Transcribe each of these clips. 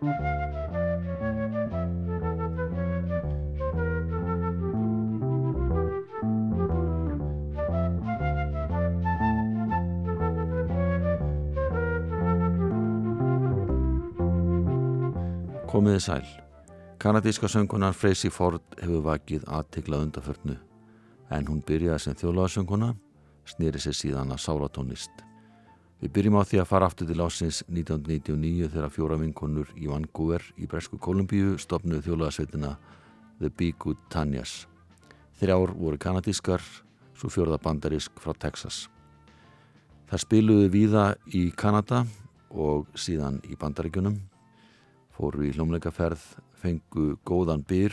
Komiði sæl. Kanadíska söngunar Freysi Ford hefur vakið aðtiklað undaförnu en hún byrjaði sem þjólaðsönguna, snýri sér síðan að sálatónist. Við byrjum á því að fara aftur til ásins 1999 þegar fjóra vinkonur í Vancouver í Bresku Kolumbíu stopnuð þjólaðsveitina The Be Good Tanyas. Þrjár voru kanadískar, svo fjörða bandarisk frá Texas. Það spiluðu víða í Kanada og síðan í bandaríkunum fóru í hljómleikaferð, fengu góðan byr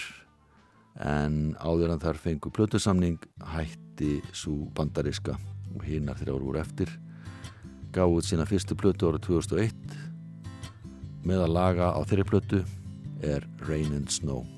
en áður en þar fengu plötusamning hætti svo bandariska og hinnar þrjár voru eftir gáðuð sína fyrstu plötu ára 2001 með að laga á þeirri plötu er Rain and Snow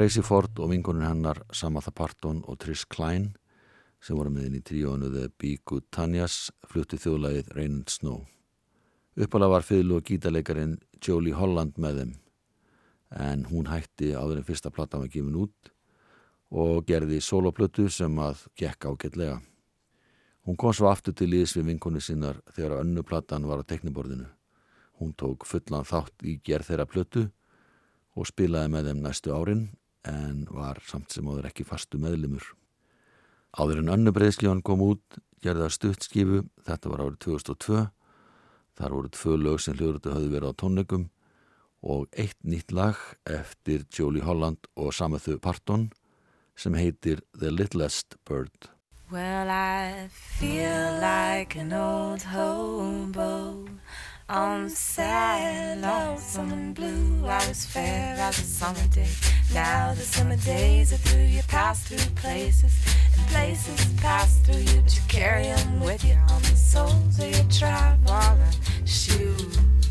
Tracy Ford og vingunum hennar Samantha Parton og Trish Klein sem voru með inn í tríónu The Good Tanyas flutti þjóðlægið Rain and Snow. Uppalega var fylg og gítaleikarin Jolie Holland með þeim en hún hætti áður en fyrsta platta var gefin út og gerði soloplötu sem að gekk ágætlega. Hún kom svo aftur til íðs við vinkonu sinnar þegar önnuplattan var á tekniborðinu. Hún tók fullan þátt í gerð þeirra plötu og spilaði með þeim næstu árin en var samt sem áður ekki fastu meðlimur. Áður en önnubreiðskífan kom út gerði það stuttskifu, þetta var árið 2002. Þar voru tvö lög sem hljóðrötu höfðu verið á tónleikum og eitt nýtt lag eftir Jolie Holland og Samathu Parton sem heitir The Littlest Bird. Well, I feel like an old hobo on sad, lonesome and blue. I was fair as a summer day. Now the summer days are through. You pass through places, and places pass through you, but you carry them with you on the soles of your traveling shoes.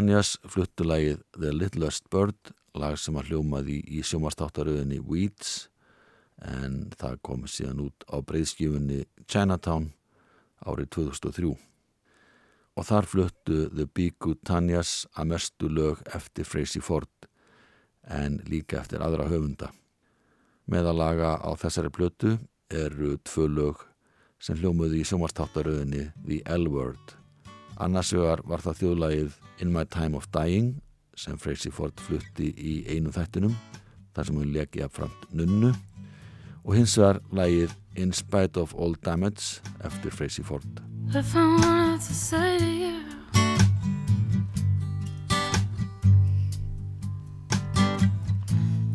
Tanyas fluttu lagið The Littlest Bird, lag sem að hljómaði í sjómarstáttaröðinni Weeds en það kom síðan út á breyðskjöfunni Chinatown árið 2003. og þar fluttu The Be Good Tanyas að mestu lög eftir Freysi Ford en líka eftir aðra höfunda. Meðalaga á þessari blötu eru tvö lög sem hljómuði í sjómarstáttaröðinni The L-Word. Annars vegar var það þjóðlagið In My Time of Dying sem Freysi Ford flutti í einu þættinum þar sem hún leki að framt nunnu. Og hins vegar lagið In Spite of All Damage eftir Freysi Ford. If I wanted to say to you.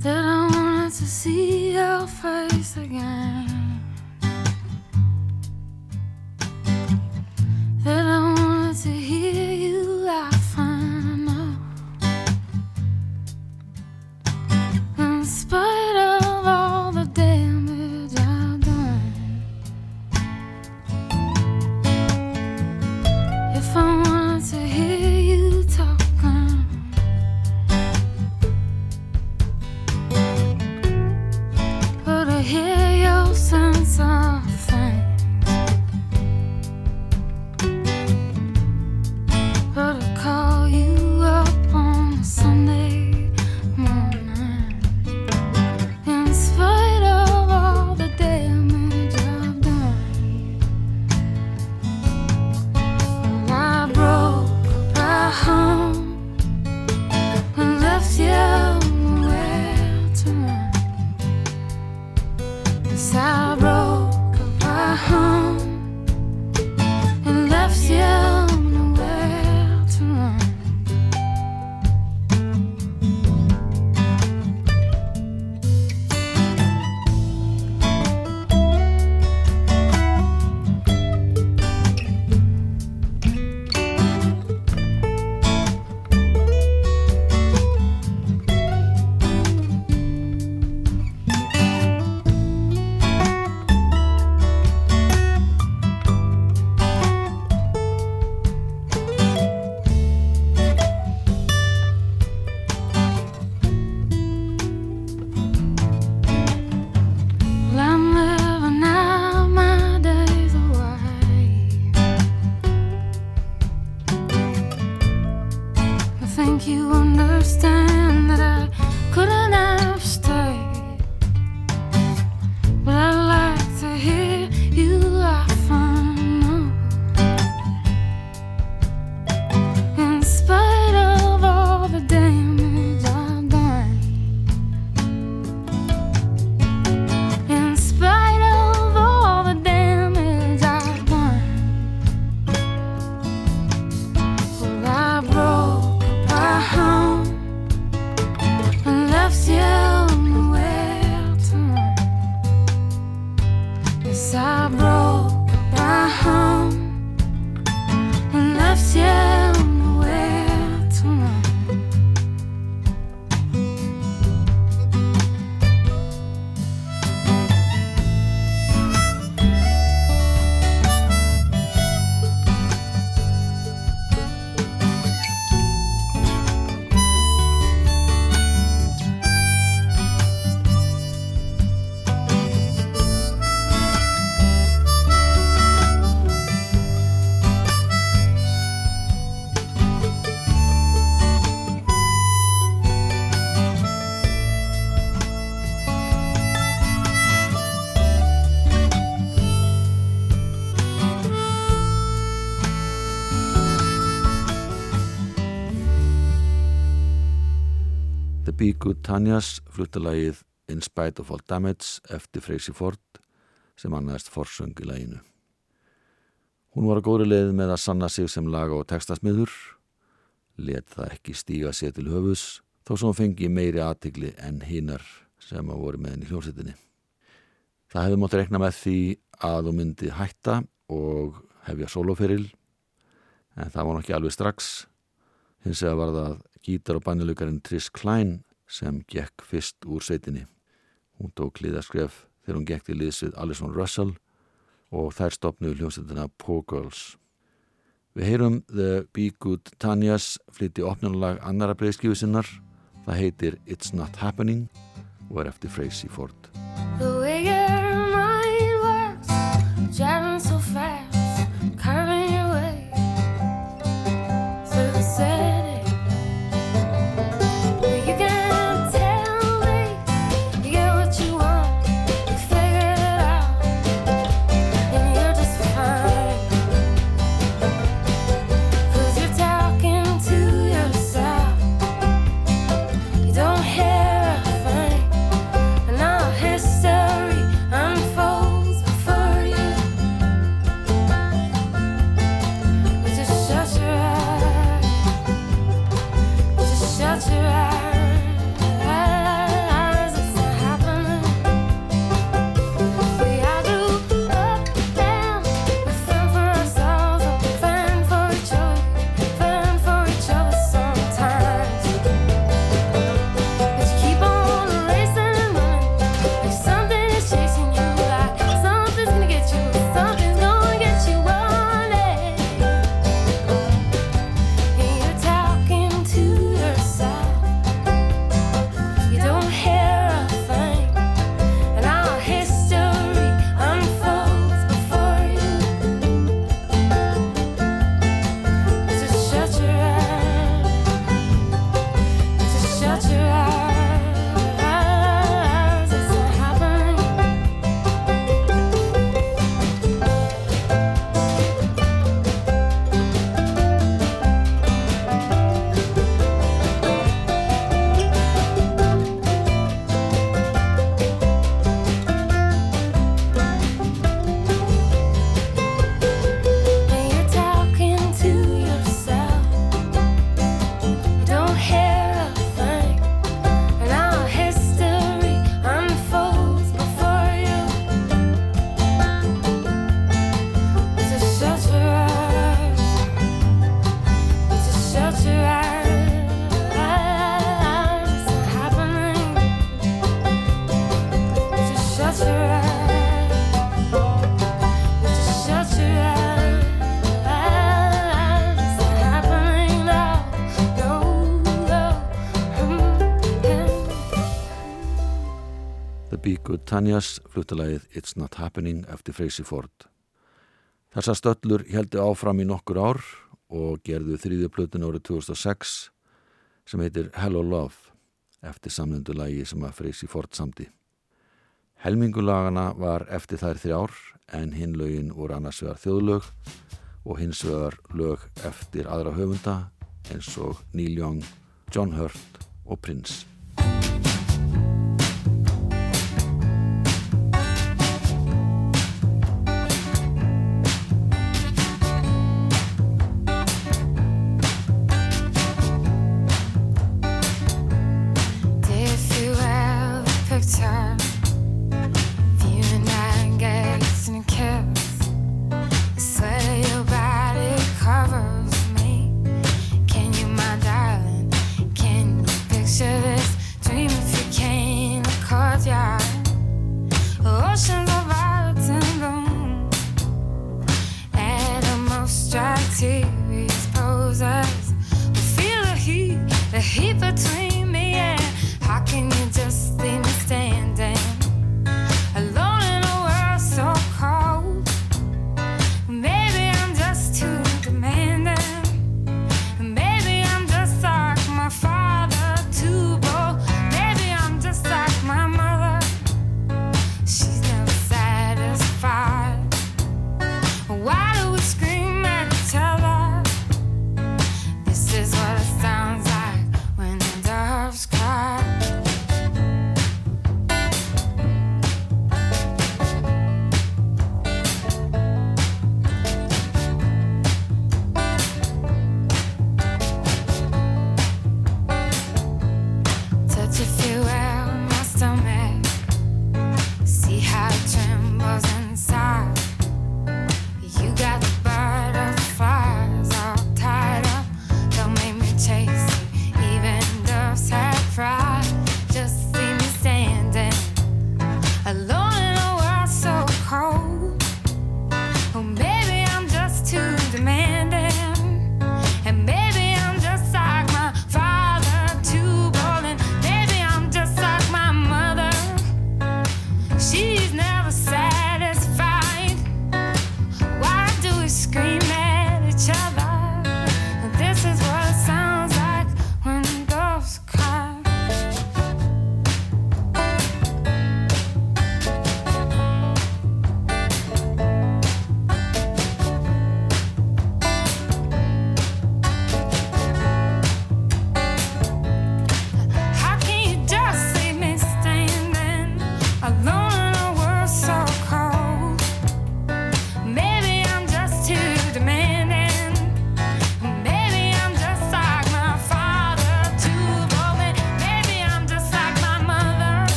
That I wanted to see your face again, Good Tanyas fluttalagið In Spite of All Damage eftir Freysi Ford sem annaðist forsöng í laginu. Hún var að góri leið með að sanna sig sem laga og textasmiður, let það ekki stíga sér til höfus þó sem hún fengi meiri aðtigli en hinnar sem að voru með henni í hljómsveitinni. Það hefði mótt rekna með því að hún myndi hætta og hefja soloferil en það var nokkið alveg strax hins vegar var það gítar og bannilugarinn Trish Klein sem gekk fyrst úr sveitinni. Hún tók liðaskref þegar hún gekk til liðs við Alison Russell og þær stopnuðu hljómsveitina Poor Girls. Við heyrum The Be Good Tanyas flytti opnunalag annara breyðskifu sinnar. Það heitir It's Not Happening og er eftir Freysi Ford. Tanyas fluttalagið It's Not Happening eftir Freysi Ford. Þessar stöllur heldi áfram í nokkur ár og gerðu þrýðju plötun árið 2006 sem heitir Hello Love eftir samlendulagi sem að Freysi Ford samti. Helmingulagana var eftir þær þrjár en hinlaugin voru annars vegar þjóðlög og hins vegar lög eftir aðra höfunda eins og Neil Young, John Hurt og Prince.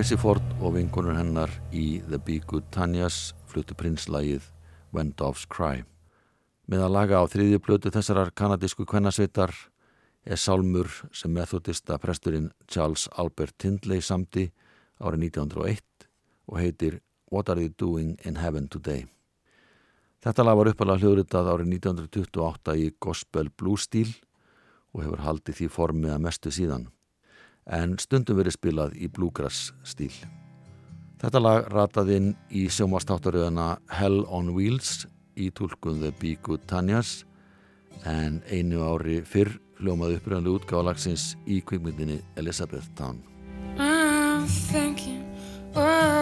Freysi Ford og vinkonur hennar í The Be Good Tanyas fluttu prinslægið When Doves Cry. Með að laga á þriðju plötu þessarar kanadísku kvennasveitar er sálmur sem methodista presturinn Charles Albert Tindley samti árið 1901 og heitir What Are You Doing in Heaven Today? Þetta lag var uppalega hljóðritað árið 1928 í gospel blues stíl og hefur haldið því formið að mestu síðan en stundum verið spilað í bluegrass stíl. Þetta lag rataði inn í sjómastáttaröðuna Hell on Wheels í tólkun The Be Good Tanyas en einu ári fyrr hljómaði uppröðanlega útgáðalagsins í kvikmyndinni Elizabeth Town. I'm thinking of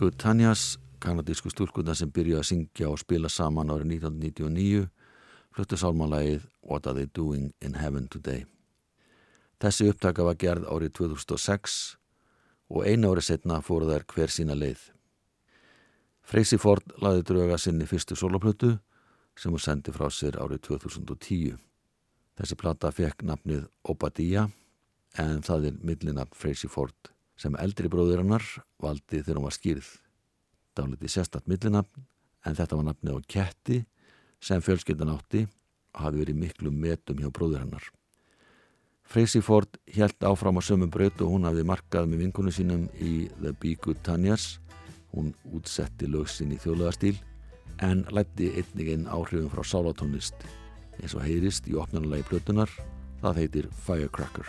Good Tanyas, kanadísku stúlkuna sem byrjuði að syngja og spila saman árið 1999, fluttu sálmanlægið What Are They Doing in Heaven Today. Þessi upptaka var gerð árið 2006 og einu árið setna fóru þær hver sína leið. Freysi Ford laði drauga sinni fyrstu soloplötu sem hún sendi frá sér árið 2010. Þessi plata fekk nafnið Obadiah en það er millinafn Freysi Ford sem eldri bróðir hennar valdi þegar hún var skýrð. Dálítið sérstatt millinafn en þetta var nafnið á ketti sem fjölskyldan átti og hafi verið miklu metum hjá bróðir hennar. Freysi Ford hjælt áfram á sömum braut og hún hafði markað með vinkunum sínum í The Be Good Tanyas. Hún útsetti lögsin í þjóðlegastíl en lætti einnig einn áhrifum frá sálatónlist eins og heyrist í opnarnalagi plötunar. Það heitir Firecracker.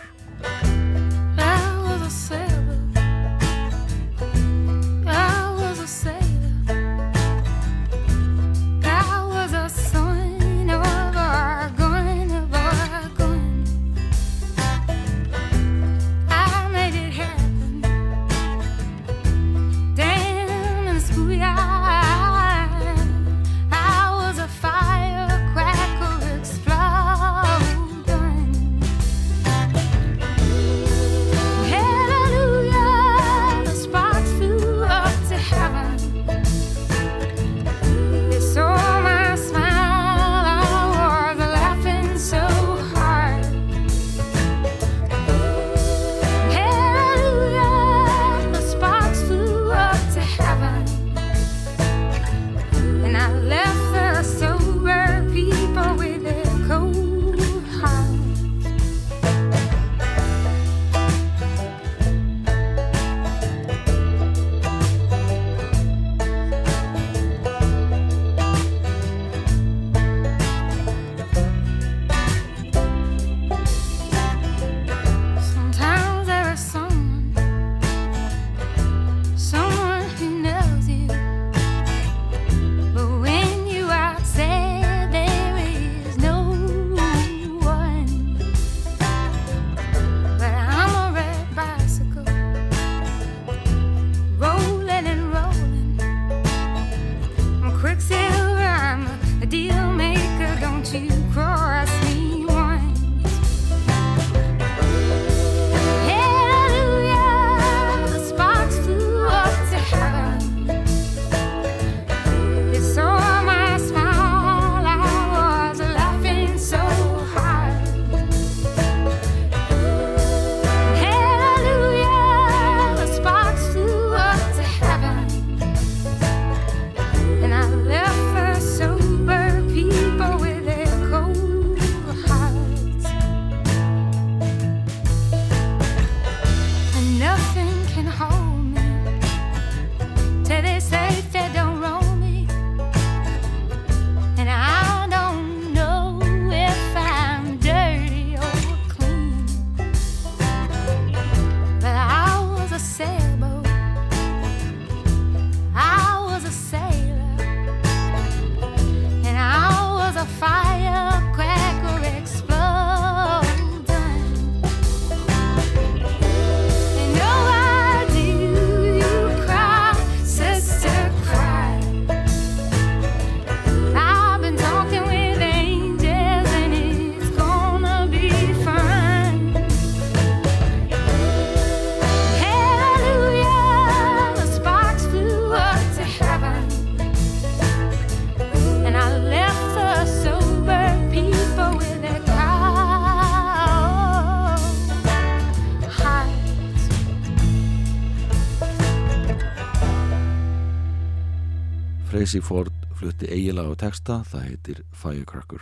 Tracy Ford flutti eigilag og texta, það heitir Firecracker.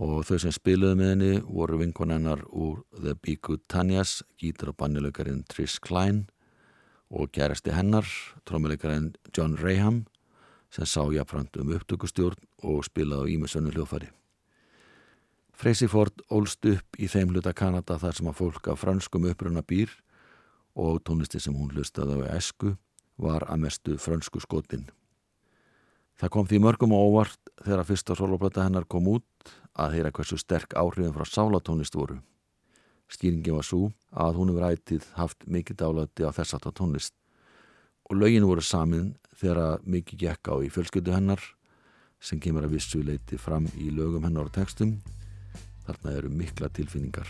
Og þau sem spiluðu með henni voru vinkonennar úr The Be Good Tanyas, gítar og bannilökarinn Trish Klein og gerasti hennar, trómuleikarinn John Rayham, sem sá jafnframt um upptökustjórn og spilaði á ímessönnu hljófari. Freysi Ford ólst upp í þeim hluta Kanada þar sem að fólk af franskum uppruna býr og tónlisti sem hún hlustaði á esku var að mestu fransku skotin. Það kom því mörgum og óvart þegar fyrsta soloplata hennar kom út að heyra hversu sterk áhrifin frá sálatónlist voru. Skýringi var svo að hún hefur ætið haft mikið dálæti á þess aftar tónlist og lögin voru samin þegar að mikið gekk á í fjölskyldu hennar sem kemur að vissu leiti fram í lögum hennar og textum. Þarna eru mikla tilfinningar.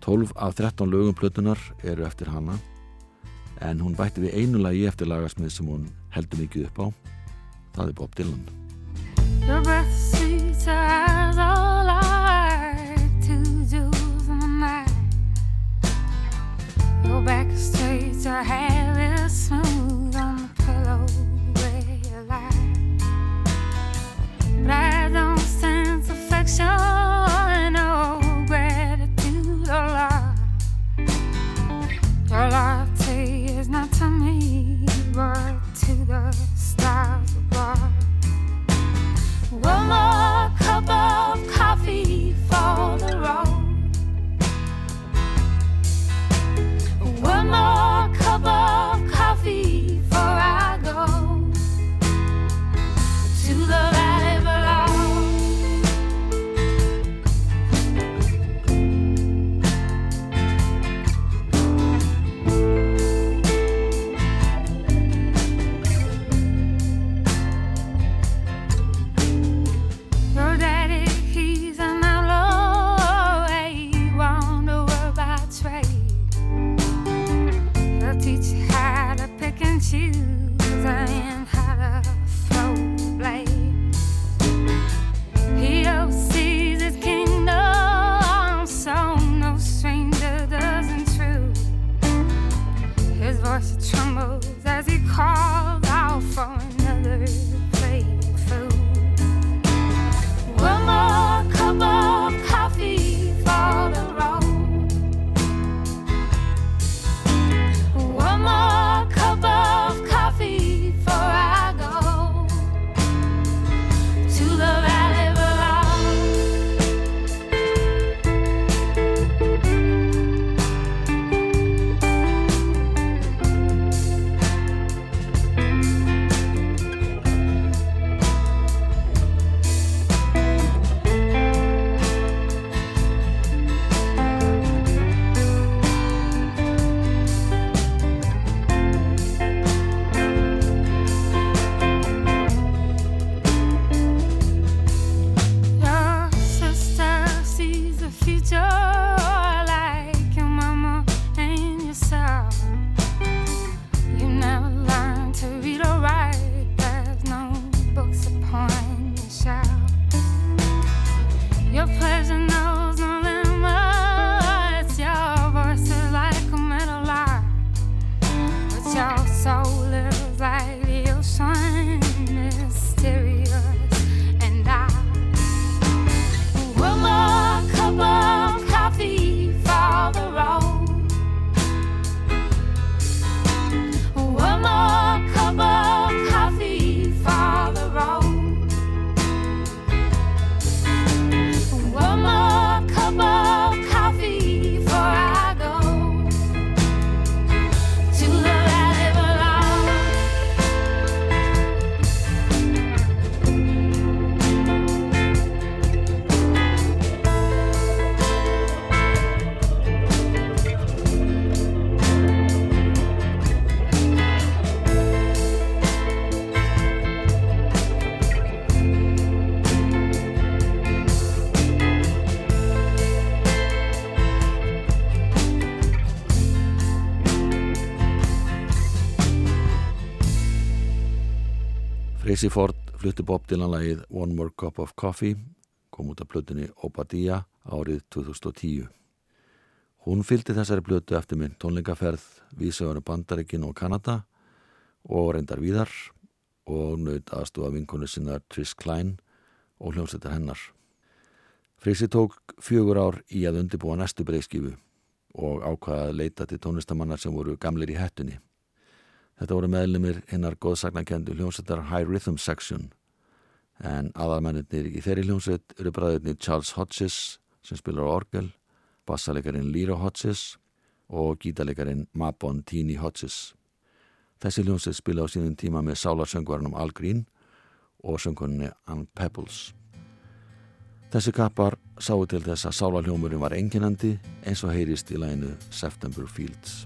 12 af 13 lögum plötunar eru eftir hana en hún bætti við einu lagi eftir lagasmið sem hún heldur mikið upp á. Það er Bob Dylan. Breath as all. Your back straight, your hair is smooth on the pillow where you lie. But I don't sense affection Freysi Ford flutti Bob Dylan lagið One More Cup of Coffee kom út af plötunni Obadiah árið 2010. Hún fylgdi þessari plötu eftir minn tónleikaferð Vísöðunum Bandaríkin og Kanada og reyndar víðar og naut aðstofa vinkonu sinna Triss Klein og hljómsveitar hennar. Freysi tók fjögur ár í að undirbúa næstu breyðskifu og ákvaða að leita til tónlistamannar sem voru gamlir í hettunni. Þetta voru meðlumir hinnar góðsagnakendu hljómsveitar High Rhythm Section en aðalmennir í þeirri hljómsveit eru bræðirni Charles Hodges sem spilar á orgel, bassalegarin Lira Hodges og gítalegarin Mabon Tini Hodges. Þessi hljómsveit spila á sínum tíma með sálarsöngvarnum Al Green og söngvarninni Ann Pebbles. Þessi kappar sáu til þess að sálarhljómurinn var enginandi eins og heyrist í læginu September Fields.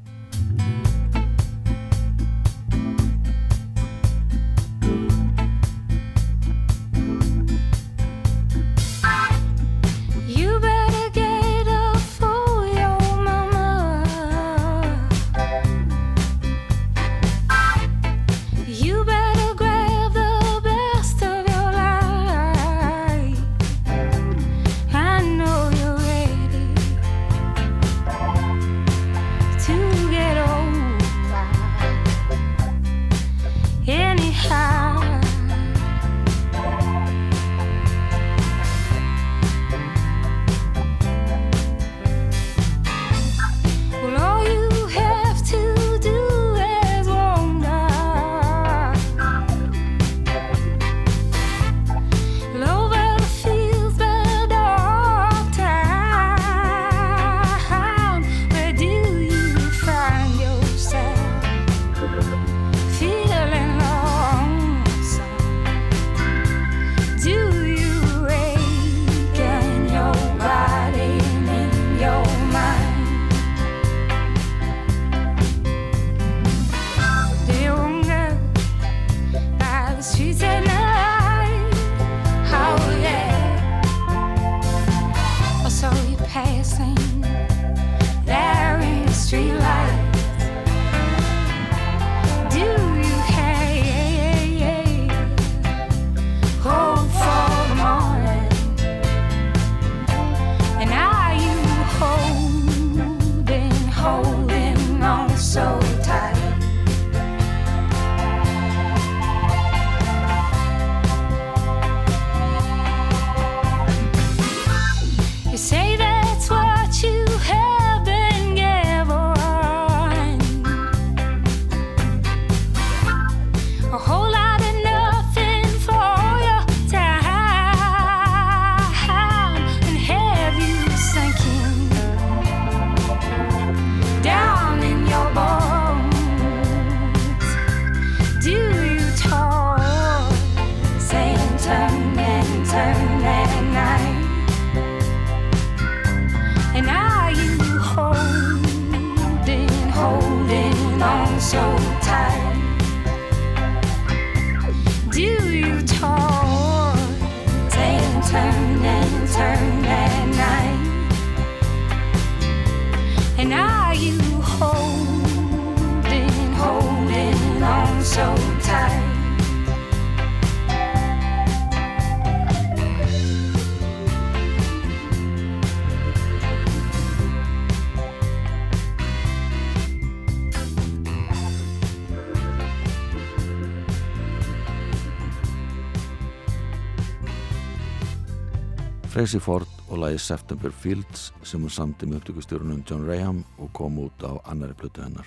Freysi Ford og lagi September Fields sem hún samti með upptökustjórunum John Raham og kom út á annari plötu hennar.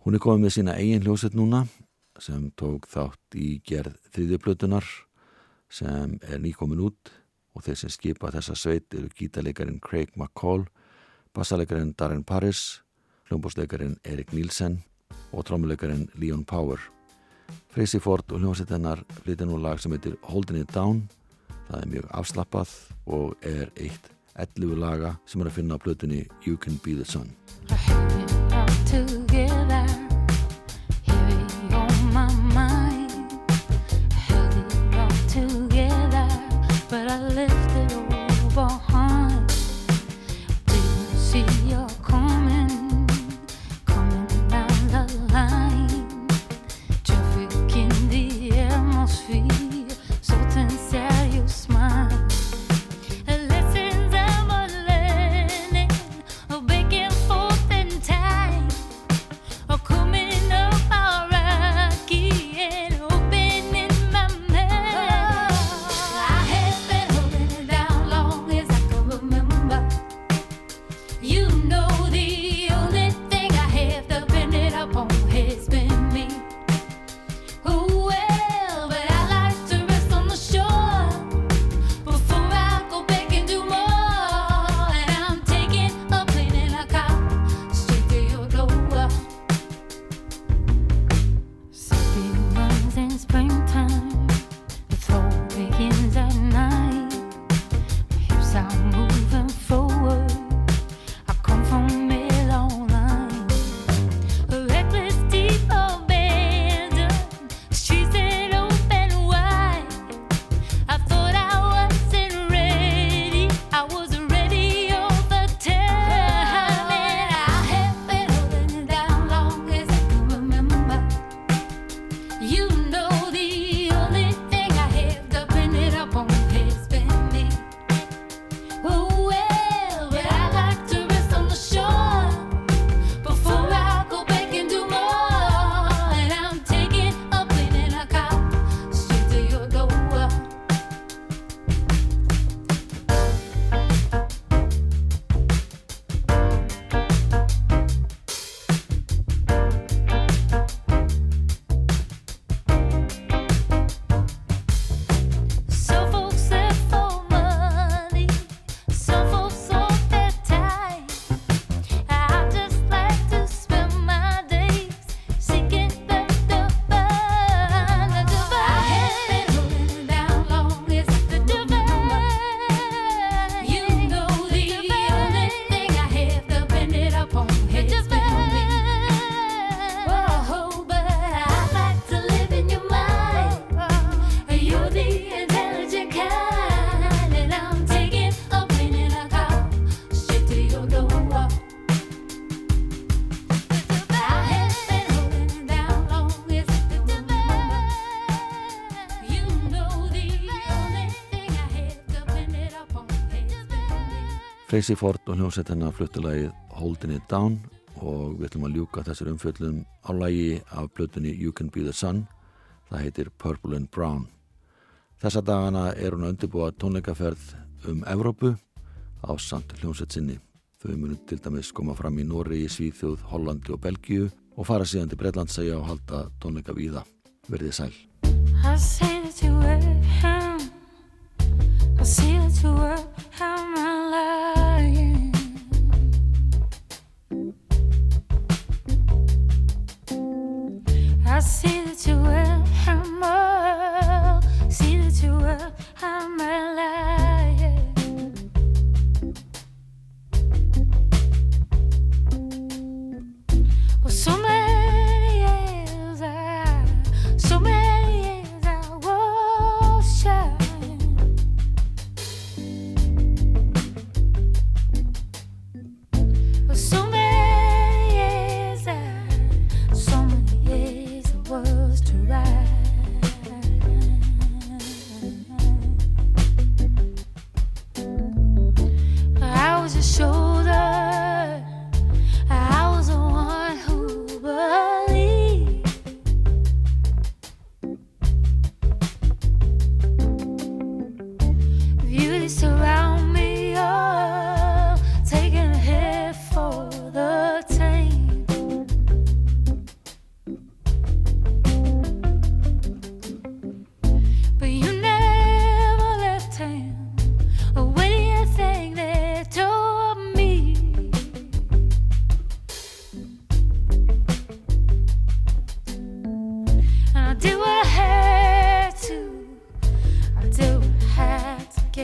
Hún er komið með sína eigin hljóset núna sem tók þátt í gerð þriðjuplötunar sem er nýkomin út og þeir sem skipa þessa sveit eru gítaleikarin Craig McCall, bassaleikarin Darren Paris, hljómbósleikarin Erik Nielsen og trómuleikarin Leon Power. Freysi Ford og hljómsveit hennar flytja nú lag sem heitir Holding It Down Það er mjög afslappað og er eitt 11 laga sem er að finna á plötunni You Can Be The Sun. Tracy Ford og hljómsveit hennar fluttilagið Holding It Down og við ætlum að ljúka þessar umfjöllum á lagi af plötunni You Can Be The Sun. Það heitir Purple and Brown. Þessa dagana er hún að undirbúa tónleikaferð um Evrópu á samt hljómsveit sinni. Þau munum til dæmis koma fram í Nóri, Svíþjóð, Hollandi og Belgíu og fara síðan til Breitlandsæja og halda tónleika víða. Verðið sæl. I see that you were. I see that you were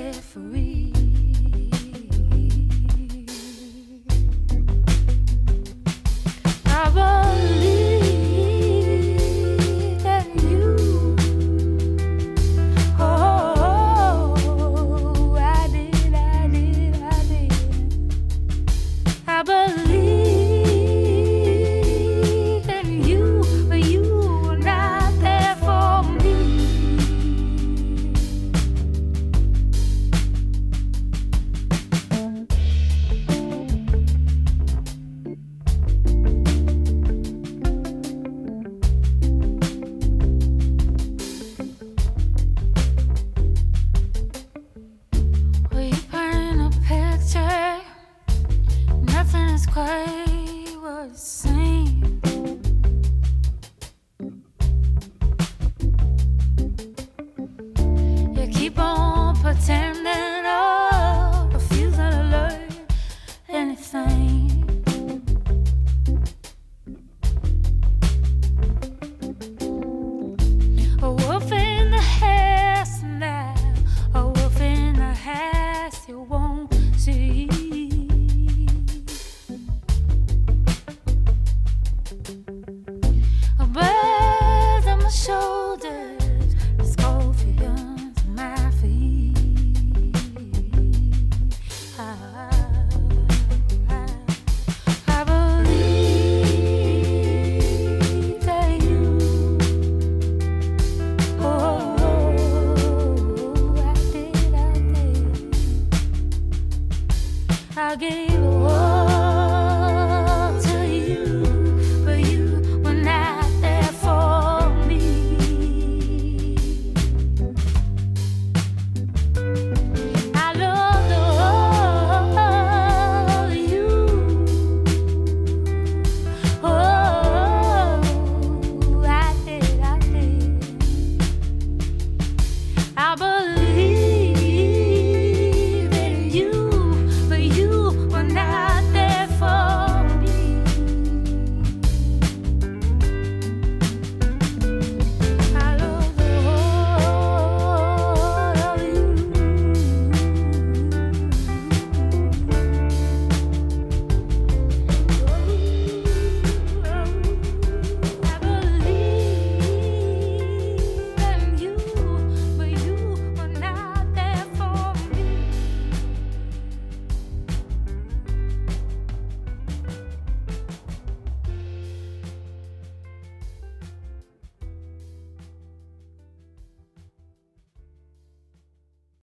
carefree.